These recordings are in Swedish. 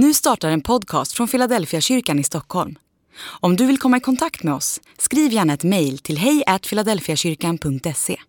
Nu startar en podcast från Philadelphia kyrkan i Stockholm. Om du vill komma i kontakt med oss, skriv gärna ett mejl till hejfiladelfiakyrkan.se.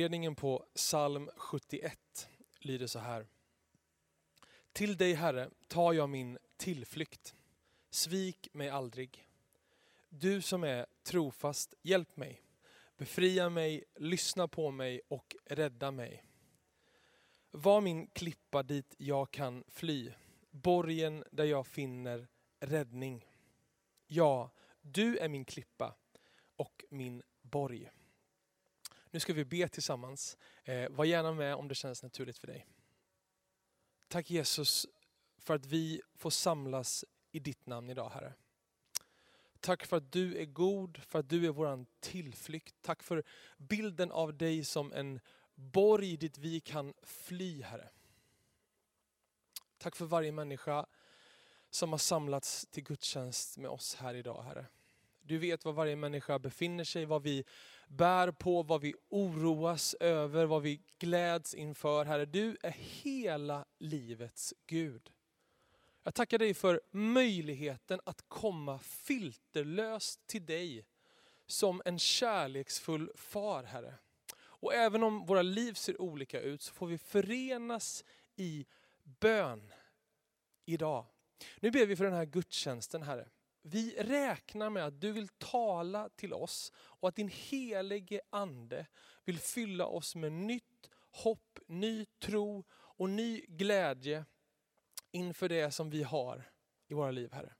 Inledningen på psalm 71 lyder så här. Till dig Herre tar jag min tillflykt. Svik mig aldrig. Du som är trofast, hjälp mig. Befria mig, lyssna på mig och rädda mig. Var min klippa dit jag kan fly, borgen där jag finner räddning. Ja, du är min klippa och min borg. Nu ska vi be tillsammans. Eh, var gärna med om det känns naturligt för dig. Tack Jesus för att vi får samlas i ditt namn idag Herre. Tack för att du är god, för att du är vår tillflykt. Tack för bilden av dig som en borg dit vi kan fly Herre. Tack för varje människa som har samlats till gudstjänst med oss här idag Herre. Du vet var varje människa befinner sig, vad vi bär på, vad vi oroas över, vad vi gläds inför. Herre, du är hela livets Gud. Jag tackar dig för möjligheten att komma filterlöst till dig som en kärleksfull far, Herre. Och även om våra liv ser olika ut så får vi förenas i bön idag. Nu ber vi för den här gudstjänsten, Herre. Vi räknar med att du vill tala till oss och att din helige ande vill fylla oss med nytt hopp, ny tro och ny glädje inför det som vi har i våra liv, Herre.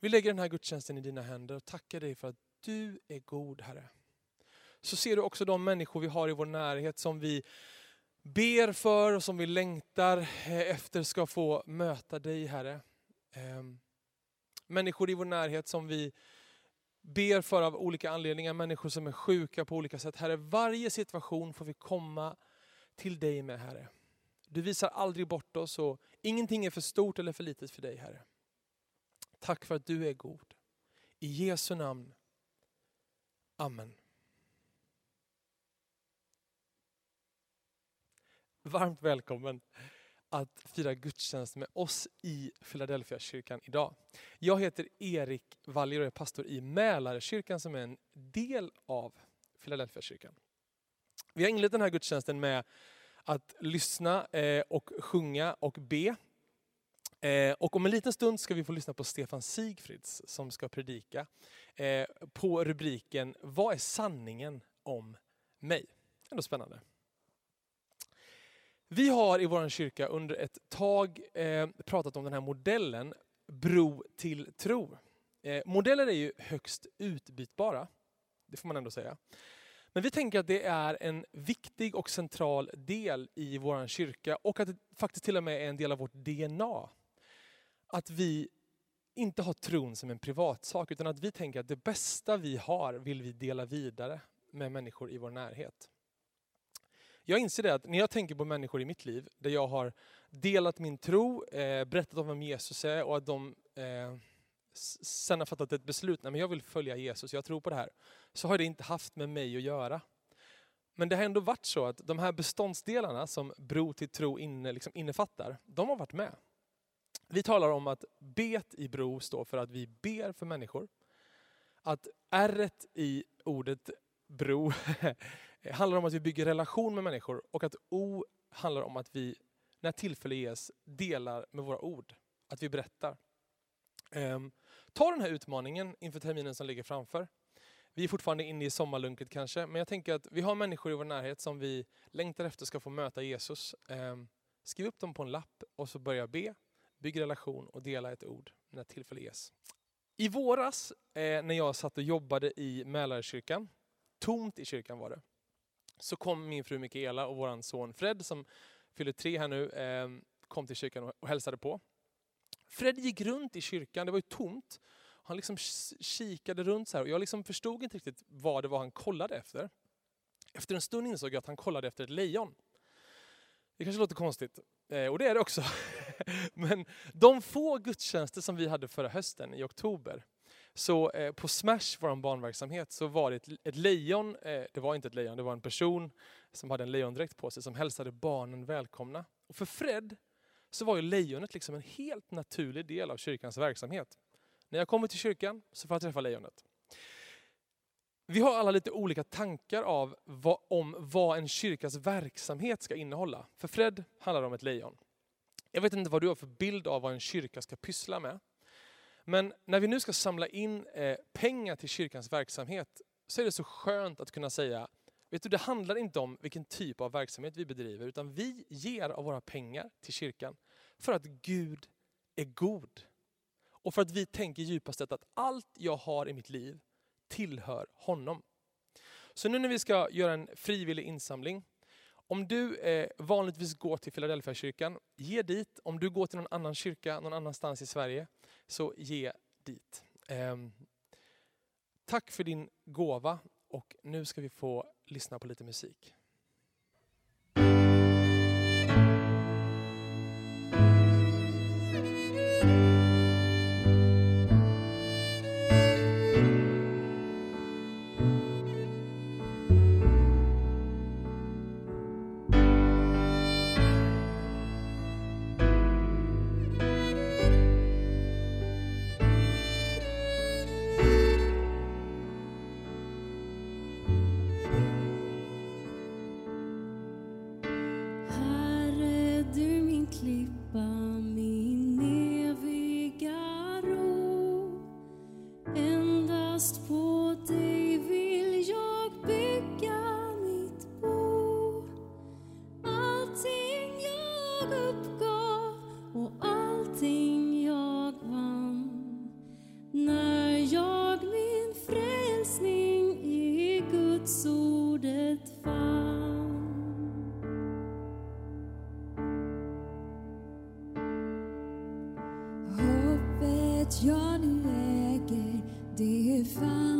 Vi lägger den här gudstjänsten i dina händer och tackar dig för att du är god, Herre. Så ser du också de människor vi har i vår närhet som vi ber för och som vi längtar efter ska få möta dig, Herre. Ehm, Människor i vår närhet som vi ber för av olika anledningar, människor som är sjuka på olika sätt. Herre, varje situation får vi komma till dig med, Herre. Du visar aldrig bort oss och ingenting är för stort eller för litet för dig, Herre. Tack för att du är god. I Jesu namn. Amen. Varmt välkommen att fira gudstjänst med oss i Philadelphia kyrkan idag. Jag heter Erik Wallier och är pastor i Mälarkyrkan som är en del av Philadelphia kyrkan. Vi har inlett den här gudstjänsten med att lyssna eh, och sjunga och be. Eh, och om en liten stund ska vi få lyssna på Stefan Sigfrids som ska predika eh, på rubriken Vad är sanningen om mig? Ändå spännande. Vi har i vår kyrka under ett tag eh, pratat om den här modellen bro till tro. Eh, modeller är ju högst utbytbara, det får man ändå säga. Men vi tänker att det är en viktig och central del i vår kyrka och att det faktiskt till och med är en del av vårt DNA. Att vi inte har tron som en privatsak utan att vi tänker att det bästa vi har vill vi dela vidare med människor i vår närhet. Jag inser det att när jag tänker på människor i mitt liv där jag har delat min tro, eh, berättat om vem Jesus är och att de eh, sen har fattat ett beslut, nej men jag vill följa Jesus, jag tror på det här. Så har det inte haft med mig att göra. Men det har ändå varit så att de här beståndsdelarna som bro till tro inne, liksom innefattar, de har varit med. Vi talar om att bet i bro står för att vi ber för människor. Att r i ordet bro Eh, handlar om att vi bygger relation med människor och att o handlar om att vi, när tillfälle ges, delar med våra ord. Att vi berättar. Ehm, ta den här utmaningen inför terminen som ligger framför. Vi är fortfarande inne i sommarlunket kanske, men jag tänker att vi har människor i vår närhet som vi längtar efter ska få möta Jesus. Ehm, skriv upp dem på en lapp och så börja be, bygg relation och dela ett ord när tillfälle ges. I våras eh, när jag satt och jobbade i Mälarkyrkan, tomt i kyrkan var det, så kom min fru Mikaela och vår son Fred som fyller tre här nu, ehm, kom till kyrkan och, hälsade på. Fred gick runt i kyrkan, det var ju tomt. Han liksom kikade runt så här och jag liksom förstod inte riktigt vad det var han kollade efter. Efter en stund insåg jag att han kollade efter ett lejon. Det kanske låter konstigt, eh, och det är det också. Men de få gudstjänster som vi hade förra hösten i oktober, så eh, på Smash, vår barnverksamhet, så var det ett, ett lejon, eh, det var inte ett lejon, det var en person som hade en lejondräkt på sig som hälsade barnen välkomna. Och för Fred så var ju lejonet liksom en helt naturlig del av kyrkans verksamhet. När jag kommer till kyrkan så får jag träffa lejonet. Vi har alla lite olika tankar av vad, om vad en kyrkas verksamhet ska innehålla. För Fred handlar det om ett lejon. Jag vet inte vad du har för bild av vad en kyrka ska pyssla med. Men när vi nu ska samla in eh, pengar till kyrkans verksamhet så är det så skönt att kunna säga, vet du det handlar inte om vilken typ av verksamhet vi bedriver utan vi ger av våra pengar till kyrkan för att Gud är god. Och för att vi tänker djupast sett att allt jag har i mitt liv tillhör honom. Så nu när vi ska göra en frivillig insamling, om du eh, vanligtvis går till Philadelphia kyrkan, ge dit. Om du går till någon annan kyrka någon annanstans i Sverige, så ge dit. Ehm, tack för din gåva och nu ska vi få lyssna på lite musik. Att jag nu äger, det är fan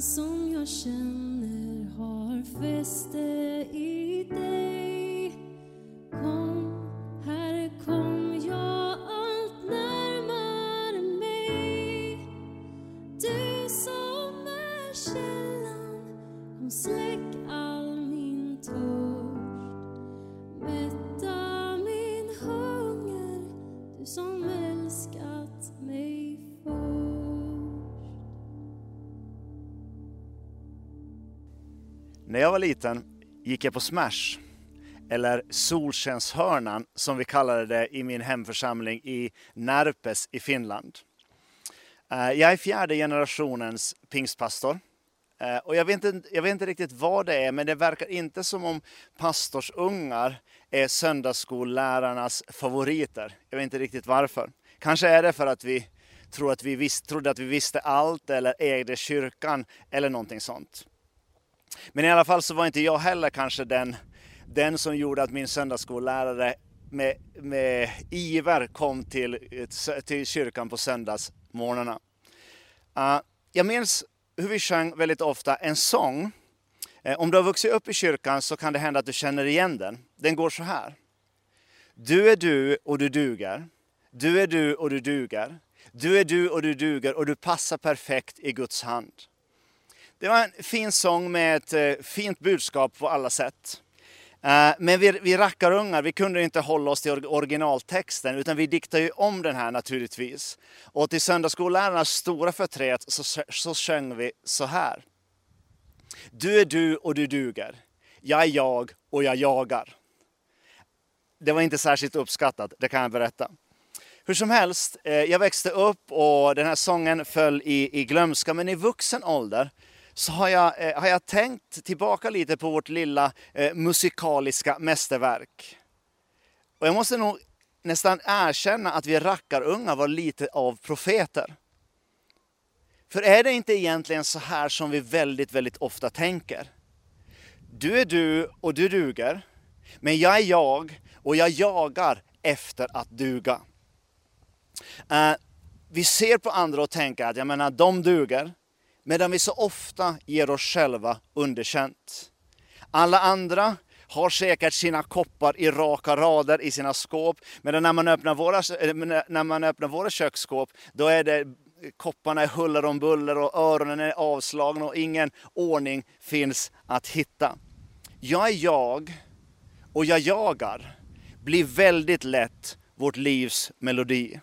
som jag känner har fäste När jag var liten gick jag på Smash, eller Solskenshörnan som vi kallade det i min hemförsamling i Närpes i Finland. Eh, jag är fjärde generationens pingstpastor. Eh, och jag vet, inte, jag vet inte riktigt vad det är, men det verkar inte som om pastorsungar är söndagsskollärarnas favoriter. Jag vet inte riktigt varför. Kanske är det för att vi tror att vi visst, trodde att vi visste allt eller ägde kyrkan eller någonting sånt. Men i alla fall så var inte jag heller kanske den, den som gjorde att min söndagsskollärare med, med iver kom till, till kyrkan på söndagsmorgnarna. Uh, jag minns hur vi sjöng väldigt ofta en sång. Uh, om du har vuxit upp i kyrkan så kan det hända att du känner igen den. Den går så här. Du är du och du duger. Du är du och du duger. Du är du och du duger och du passar perfekt i Guds hand. Det var en fin sång med ett eh, fint budskap på alla sätt. Eh, men vi, vi rackarungar, vi kunde inte hålla oss till originaltexten utan vi diktade ju om den här naturligtvis. Och till söndagsskollärarnas stora förtret så, så sjöng vi så här. Du är du och du duger. Jag är jag och jag jagar. Det var inte särskilt uppskattat, det kan jag berätta. Hur som helst, eh, jag växte upp och den här sången föll i, i glömska, men i vuxen ålder så har jag, eh, har jag tänkt tillbaka lite på vårt lilla eh, musikaliska mästerverk. Och jag måste nog nästan erkänna att vi rackarungar var lite av profeter. För är det inte egentligen så här som vi väldigt, väldigt ofta tänker? Du är du och du duger, men jag är jag och jag jagar efter att duga. Eh, vi ser på andra och tänker att jag menar, de duger, medan vi så ofta ger oss själva underkänt. Alla andra har säkert sina koppar i raka rader i sina skåp, medan när man öppnar våra, eh, eh, när man öppnar våra köksskåp, då är det kopparna är huller om buller och öronen är avslagna och ingen ordning finns att hitta. Jag är jag och jag jagar blir väldigt lätt vårt livs melodi.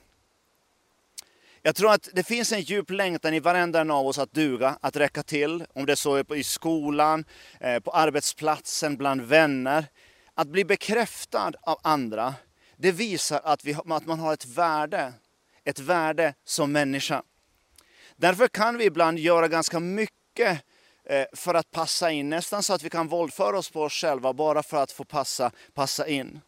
Jag tror att det finns en djup längtan i varenda en av oss att duga, att räcka till. Om det så är i skolan, eh, på arbetsplatsen, bland vänner. Att bli bekräftad av andra, det visar att, vi, att man har ett värde. Ett värde som människa. Därför kan vi ibland göra ganska mycket eh, för att passa in. Nästan så att vi kan våldföra oss på oss själva bara för att få passa, passa in.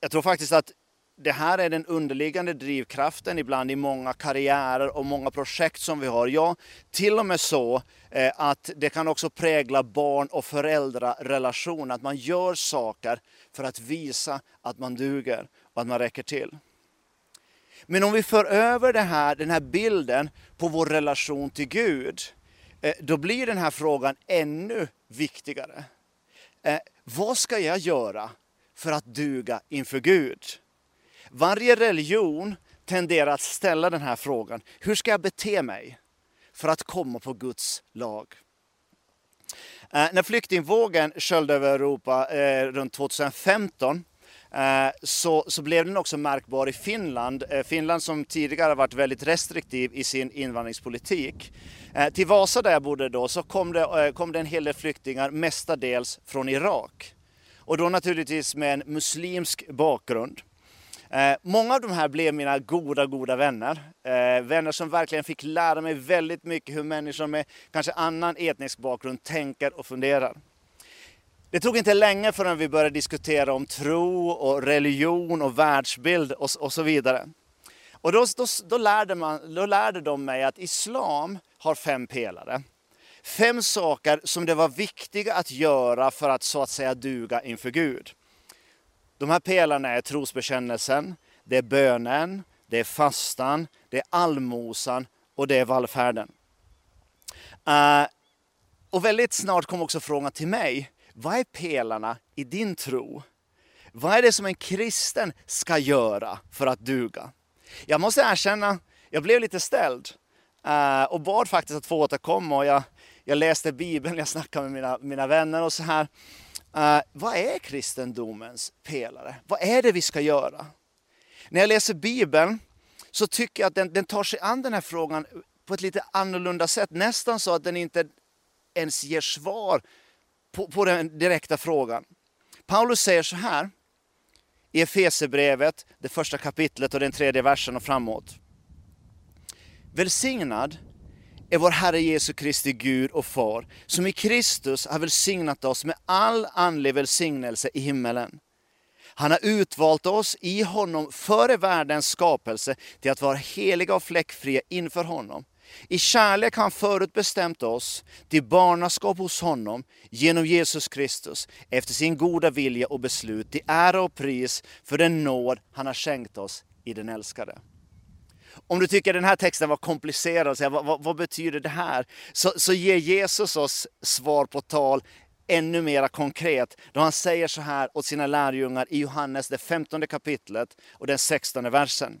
Jag tror faktiskt att det här är den underliggande drivkraften ibland i många karriärer och många projekt som vi har. Ja, till och med så eh, att det kan också prägla barn och föräldrarelation. Att man gör saker för att visa att man duger och att man räcker till. Men om vi för över det här, den här bilden på vår relation till Gud, eh, då blir den här frågan ännu viktigare. Eh, vad ska jag göra för att duga inför Gud? Varje religion tenderar att ställa den här frågan. Hur ska jag bete mig för att komma på Guds lag? Eh, när flyktingvågen sköljde över Europa eh, runt 2015 eh, så, så blev den också märkbar i Finland. Eh, Finland som tidigare varit väldigt restriktiv i sin invandringspolitik. Eh, till Vasa där jag bodde då så kom det, eh, kom det en hel del flyktingar, mestadels från Irak. Och då naturligtvis med en muslimsk bakgrund. Eh, många av de här blev mina goda, goda vänner. Eh, vänner som verkligen fick lära mig väldigt mycket hur människor med kanske annan etnisk bakgrund tänker och funderar. Det tog inte länge förrän vi började diskutera om tro och religion och världsbild och, och så vidare. Och då, då, då, lärde man, då lärde de mig att islam har fem pelare. Fem saker som det var viktiga att göra för att så att säga duga inför Gud. De här pelarna är trosbekännelsen, det är bönen, det är fastan, det är allmosan och det är vallfärden. Uh, och väldigt snart kom också frågan till mig, vad är pelarna i din tro? Vad är det som en kristen ska göra för att duga? Jag måste erkänna, jag blev lite ställd uh, och bad faktiskt att få återkomma och jag, jag läste Bibeln, jag snackade med mina, mina vänner och så här. Uh, vad är kristendomens pelare? Vad är det vi ska göra? När jag läser Bibeln så tycker jag att den, den tar sig an den här frågan på ett lite annorlunda sätt. Nästan så att den inte ens ger svar på, på den direkta frågan. Paulus säger så här i Efesebrevet, det första kapitlet och den tredje versen och framåt. Välsignad är vår Herre Jesu Kristi Gud och Far, som i Kristus har välsignat oss med all andlig välsignelse i himmelen. Han har utvalt oss i honom före världens skapelse till att vara heliga och fläckfria inför honom. I kärlek har han förutbestämt oss till barnaskap hos honom genom Jesus Kristus efter sin goda vilja och beslut till ära och pris för den nåd han har skänkt oss i den älskade. Om du tycker den här texten var komplicerad, så vad, vad, vad betyder det här? Så, så ger Jesus oss svar på tal ännu mer konkret då han säger så här åt sina lärjungar i Johannes det 15 kapitlet och den 16 versen.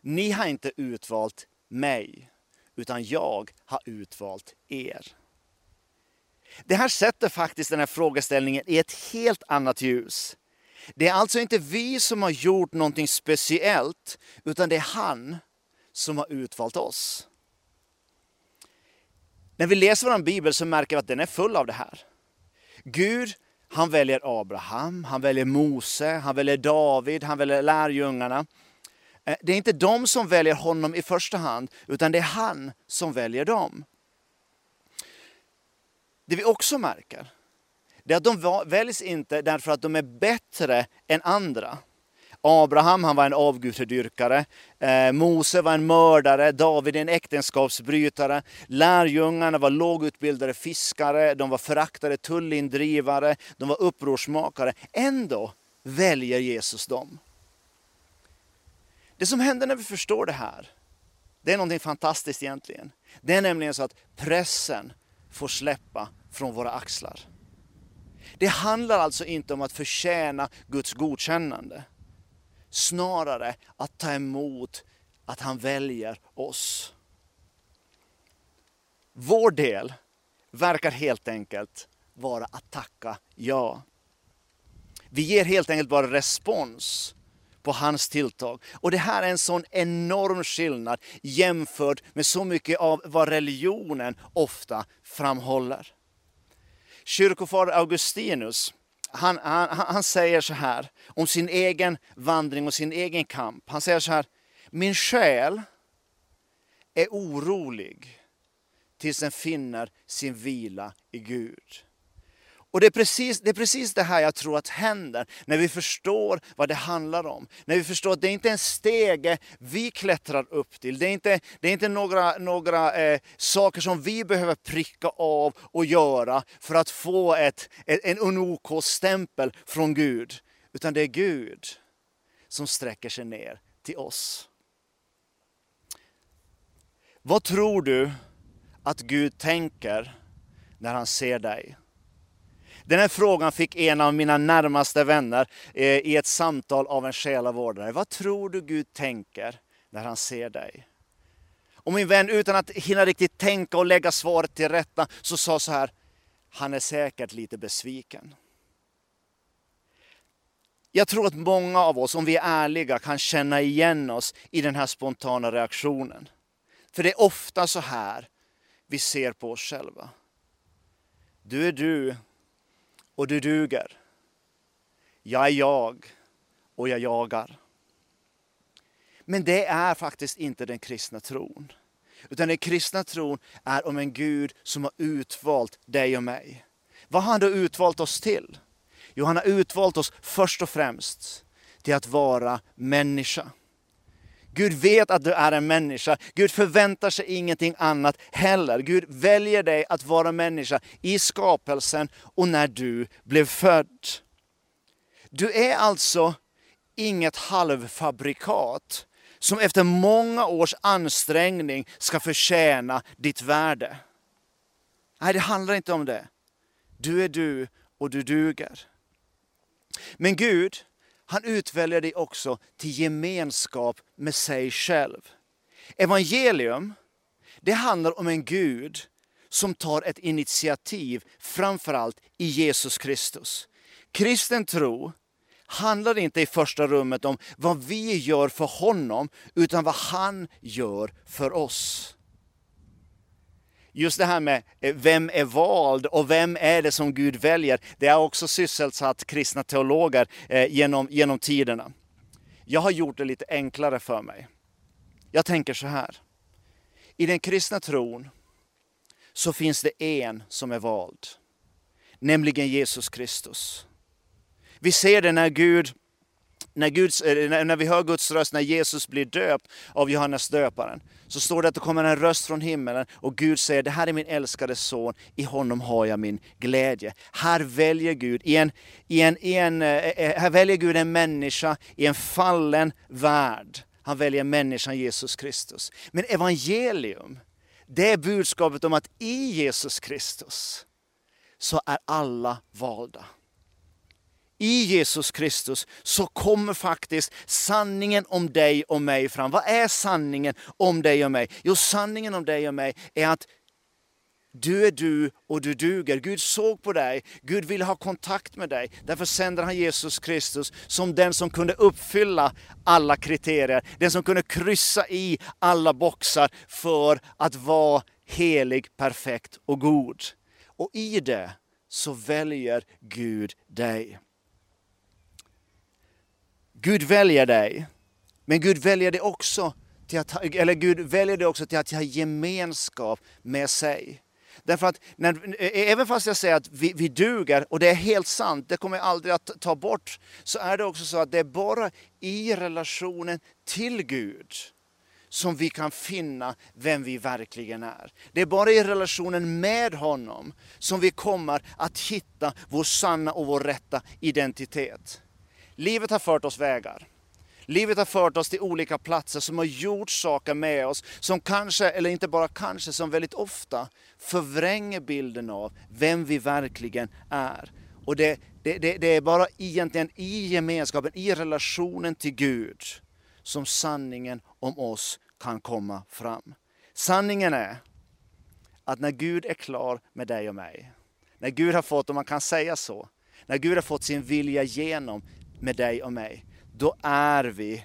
Ni har inte utvalt mig, utan jag har utvalt er. Det här sätter faktiskt den här frågeställningen i ett helt annat ljus. Det är alltså inte vi som har gjort någonting speciellt, utan det är han som har utvalt oss. När vi läser vår bibel så märker vi att den är full av det här. Gud, han väljer Abraham, han väljer Mose, han väljer David, han väljer lärjungarna. Eh, det är inte de som väljer honom i första hand, utan det är han som väljer dem. Det vi också märker, det är att de väljs inte därför att de är bättre än andra. Abraham han var en avgudadyrkare, eh, Mose var en mördare, David en äktenskapsbrytare, lärjungarna var lågutbildade fiskare, de var föraktade tullindrivare, de var upprorsmakare. Ändå väljer Jesus dem. Det som händer när vi förstår det här, det är någonting fantastiskt egentligen. Det är nämligen så att pressen får släppa från våra axlar. Det handlar alltså inte om att förtjäna Guds godkännande. Snarare att ta emot att han väljer oss. Vår del verkar helt enkelt vara att tacka ja. Vi ger helt enkelt bara respons på hans tilltag. Och det här är en sån enorm skillnad jämfört med så mycket av vad religionen ofta framhåller. Kyrkofader Augustinus, han, han, han säger så här om sin egen vandring och sin egen kamp. Han säger så här, min själ är orolig tills den finner sin vila i Gud. Och det är, precis, det är precis det här jag tror att händer när vi förstår vad det handlar om. När vi förstår att det inte är en stege vi klättrar upp till. Det är inte, det är inte några, några eh, saker som vi behöver pricka av och göra för att få ett, ett, en unok-stämpel från Gud. Utan det är Gud som sträcker sig ner till oss. Vad tror du att Gud tänker när han ser dig? Den här frågan fick en av mina närmaste vänner eh, i ett samtal av en själavårdare. Vad tror du Gud tänker när han ser dig? Och min vän, utan att hinna riktigt tänka och lägga svaret till rätta, så sa så här, han är säkert lite besviken. Jag tror att många av oss, om vi är ärliga, kan känna igen oss i den här spontana reaktionen. För det är ofta så här vi ser på oss själva. Du är du och du duger. Jag är jag och jag jagar. Men det är faktiskt inte den kristna tron. Utan den kristna tron är om en Gud som har utvalt dig och mig. Vad har han då utvalt oss till? Jo, han har utvalt oss först och främst till att vara människa. Gud vet att du är en människa. Gud förväntar sig ingenting annat heller. Gud väljer dig att vara människa i skapelsen och när du blev född. Du är alltså inget halvfabrikat som efter många års ansträngning ska förtjäna ditt värde. Nej, det handlar inte om det. Du är du och du duger. Men Gud, han utväljer dig också till gemenskap med sig själv. Evangelium, det handlar om en Gud som tar ett initiativ, framförallt i Jesus Kristus. Kristen tro handlar inte i första rummet om vad vi gör för honom, utan vad han gör för oss. Just det här med eh, vem är vald och vem är det som Gud väljer, det har också sysselsatt kristna teologer eh, genom, genom tiderna. Jag har gjort det lite enklare för mig. Jag tänker så här. I den kristna tron så finns det en som är vald, nämligen Jesus Kristus. Vi ser det när Gud när, Guds, eh, när vi hör Guds röst, när Jesus blir döpt av Johannes döparen, så står det att det kommer en röst från himmelen och Gud säger, det här är min älskade son, i honom har jag min glädje. Här väljer Gud, i en, i en, i en, eh, eh, här väljer Gud en människa i en fallen värld. Han väljer människan Jesus Kristus. Men evangelium, det är budskapet om att i Jesus Kristus så är alla valda i Jesus Kristus så kommer faktiskt sanningen om dig och mig fram. Vad är sanningen om dig och mig? Jo, sanningen om dig och mig är att du är du och du duger. Gud såg på dig, Gud ville ha kontakt med dig. Därför sänder han Jesus Kristus som den som kunde uppfylla alla kriterier. Den som kunde kryssa i alla boxar för att vara helig, perfekt och god. Och i det så väljer Gud dig. Gud väljer dig, men Gud väljer dig också till att, eller Gud väljer dig också till att ha gemenskap med sig. Därför att när, eh, även fast jag säger att vi, vi duger, och det är helt sant, det kommer jag aldrig att ta bort, så är det också så att det är bara i relationen till Gud som vi kan finna vem vi verkligen är. Det är bara i relationen med honom som vi kommer att hitta vår sanna och vår rätta identitet. Livet har fört oss vägar. Livet har fört oss till olika platser som har gjort saker med oss som kanske, eller inte bara kanske, som väldigt ofta förvränger bilden av vem vi verkligen är. Och det, det, det, det är bara egentligen i gemenskapen, i relationen till Gud som sanningen om oss kan komma fram. Sanningen är att när Gud är klar med dig och mig, när Gud har fått, om man kan säga så, när Gud har fått sin vilja genom med dig och mig, då är vi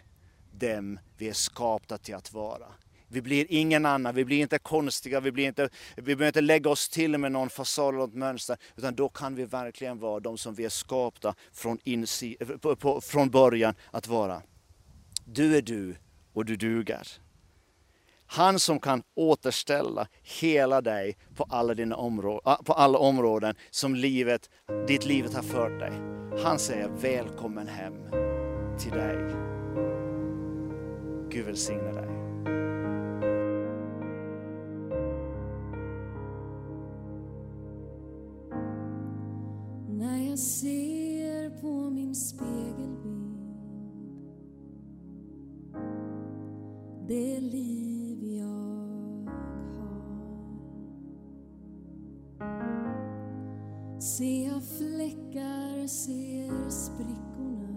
dem vi är skapta till att vara. Vi blir ingen annan, vi blir inte konstiga, vi, blir inte, vi behöver inte lägga oss till med någon fasad eller något mönster, utan då kan vi verkligen vara de som vi är skapta från, insi, på, på, från början att vara. Du är du och du duger. Han som kan återställa hela dig på alla, dina områden, ah, på alla områden som livet, ditt livet har fört dig. Han säger välkommen hem till dig. Gud välsigne dig. När jag ser på min spegelbild Det liv Ser jag fläckar, ser sprickorna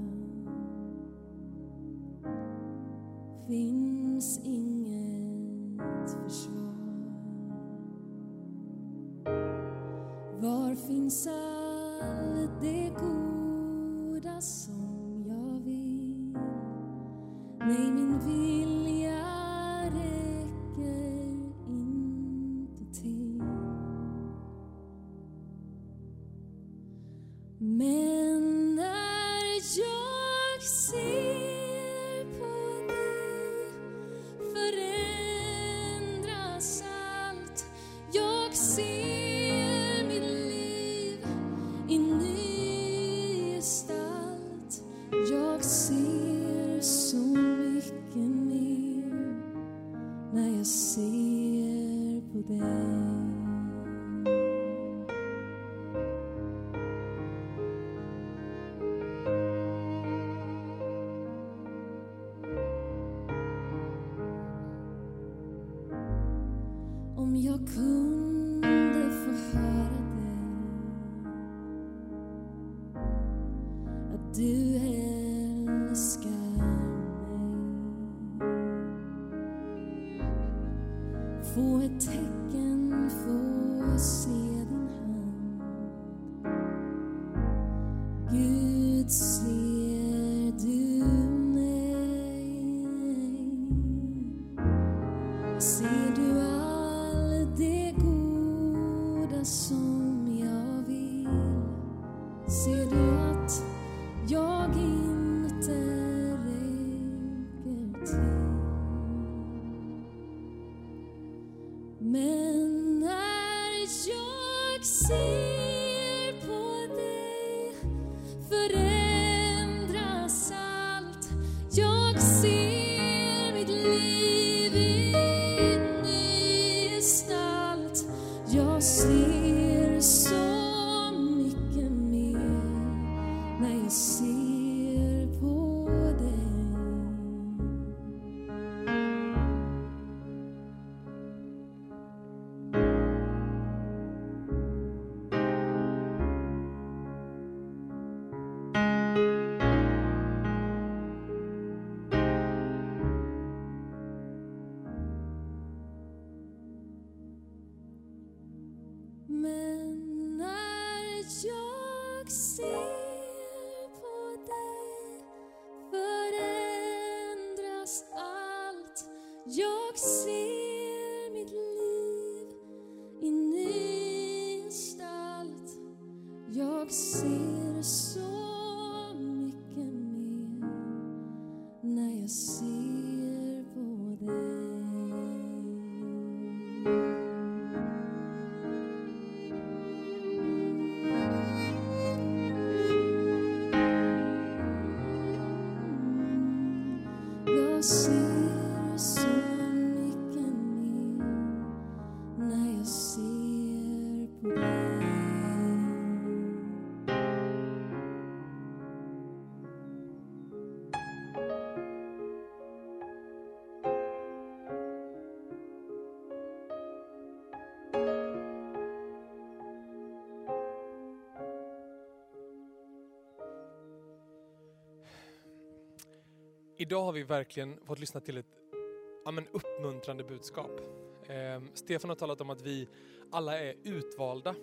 Finns inget försvar Var finns allt det goda som jag vill? Nej, min vilja Att Jag Idag har vi verkligen fått lyssna till ett ja, men uppmuntrande budskap. Eh, Stefan har talat om att vi alla är utvalda.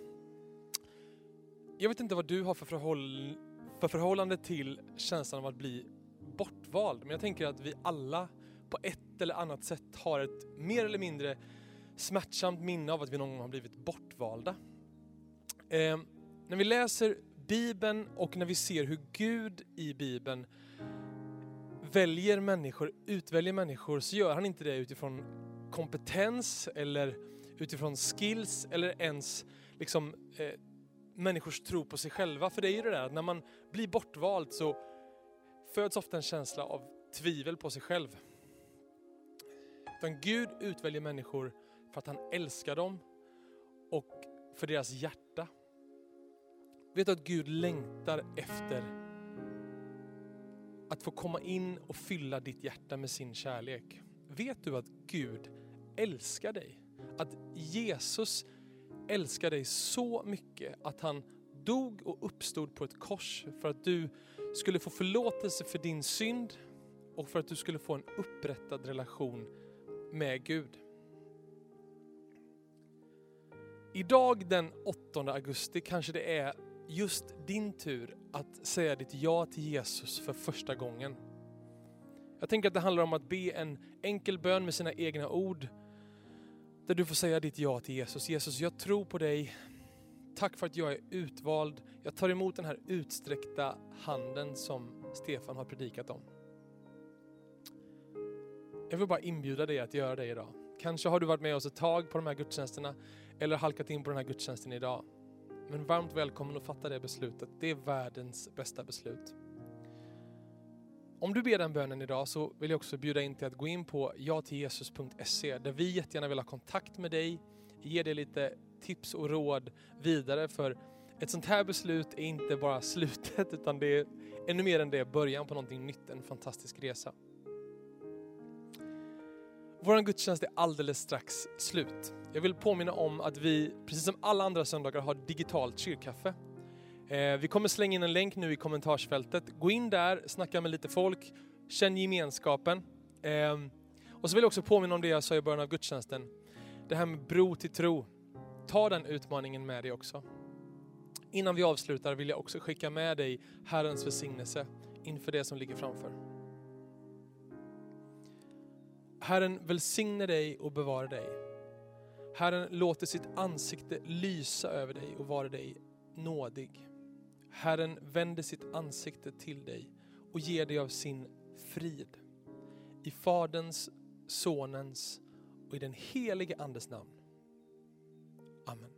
Jag vet inte vad du har för, förhåll, för förhållande till känslan av att bli bortvald, men jag tänker att vi alla på ett eller annat sätt har ett mer eller mindre smärtsamt minne av att vi någon gång har blivit bortvalda. Eh, när vi läser Bibeln och när vi ser hur Gud i Bibeln väljer människor, utväljer människor, så gör han inte det utifrån kompetens eller utifrån skills eller ens liksom, eh, människors tro på sig själva. För det är ju det där att när man blir bortvald så föds ofta en känsla av tvivel på sig själv. Utan Gud utväljer människor för att han älskar dem och för deras hjärta. Vet du att Gud längtar efter att få komma in och fylla ditt hjärta med sin kärlek. Vet du att Gud älskar dig? Att Jesus älskar dig så mycket att han dog och uppstod på ett kors för att du skulle få förlåtelse för din synd och för att du skulle få en upprättad relation med Gud. Idag den 8 augusti kanske det är just din tur att säga ditt ja till Jesus för första gången. Jag tänker att det handlar om att be en enkel bön med sina egna ord. Där du får säga ditt ja till Jesus. Jesus, jag tror på dig. Tack för att jag är utvald. Jag tar emot den här utsträckta handen som Stefan har predikat om. Jag vill bara inbjuda dig att göra det idag. Kanske har du varit med oss ett tag på de här gudstjänsterna eller halkat in på den här gudstjänsten idag. Men varmt välkommen att fatta det beslutet. Det är världens bästa beslut. Om du ber den bönen idag så vill jag också bjuda in till att gå in på jatilljesus.se där vi jättegärna vill ha kontakt med dig, ge dig lite tips och råd vidare för ett sånt här beslut är inte bara slutet utan det är ännu mer än det, början på någonting nytt, en fantastisk resa. Vår gudstjänst är alldeles strax slut. Jag vill påminna om att vi, precis som alla andra söndagar, har digitalt kyrkkaffe. Eh, vi kommer slänga in en länk nu i kommentarsfältet. Gå in där, snacka med lite folk, känn gemenskapen. Ehm, och så vill jag också påminna om det jag sa i början av gudstjänsten. Det här med bro till tro. Ta den utmaningen med dig också. Innan vi avslutar vill jag också skicka med dig Herrens välsignelse inför det som ligger framför. Herren välsigne dig och bevara dig. Herren låter sitt ansikte lysa över dig och vara dig nådig. Herren vänder sitt ansikte till dig och ger dig av sin frid. I Faderns, Sonens och i den helige Andes namn. Amen.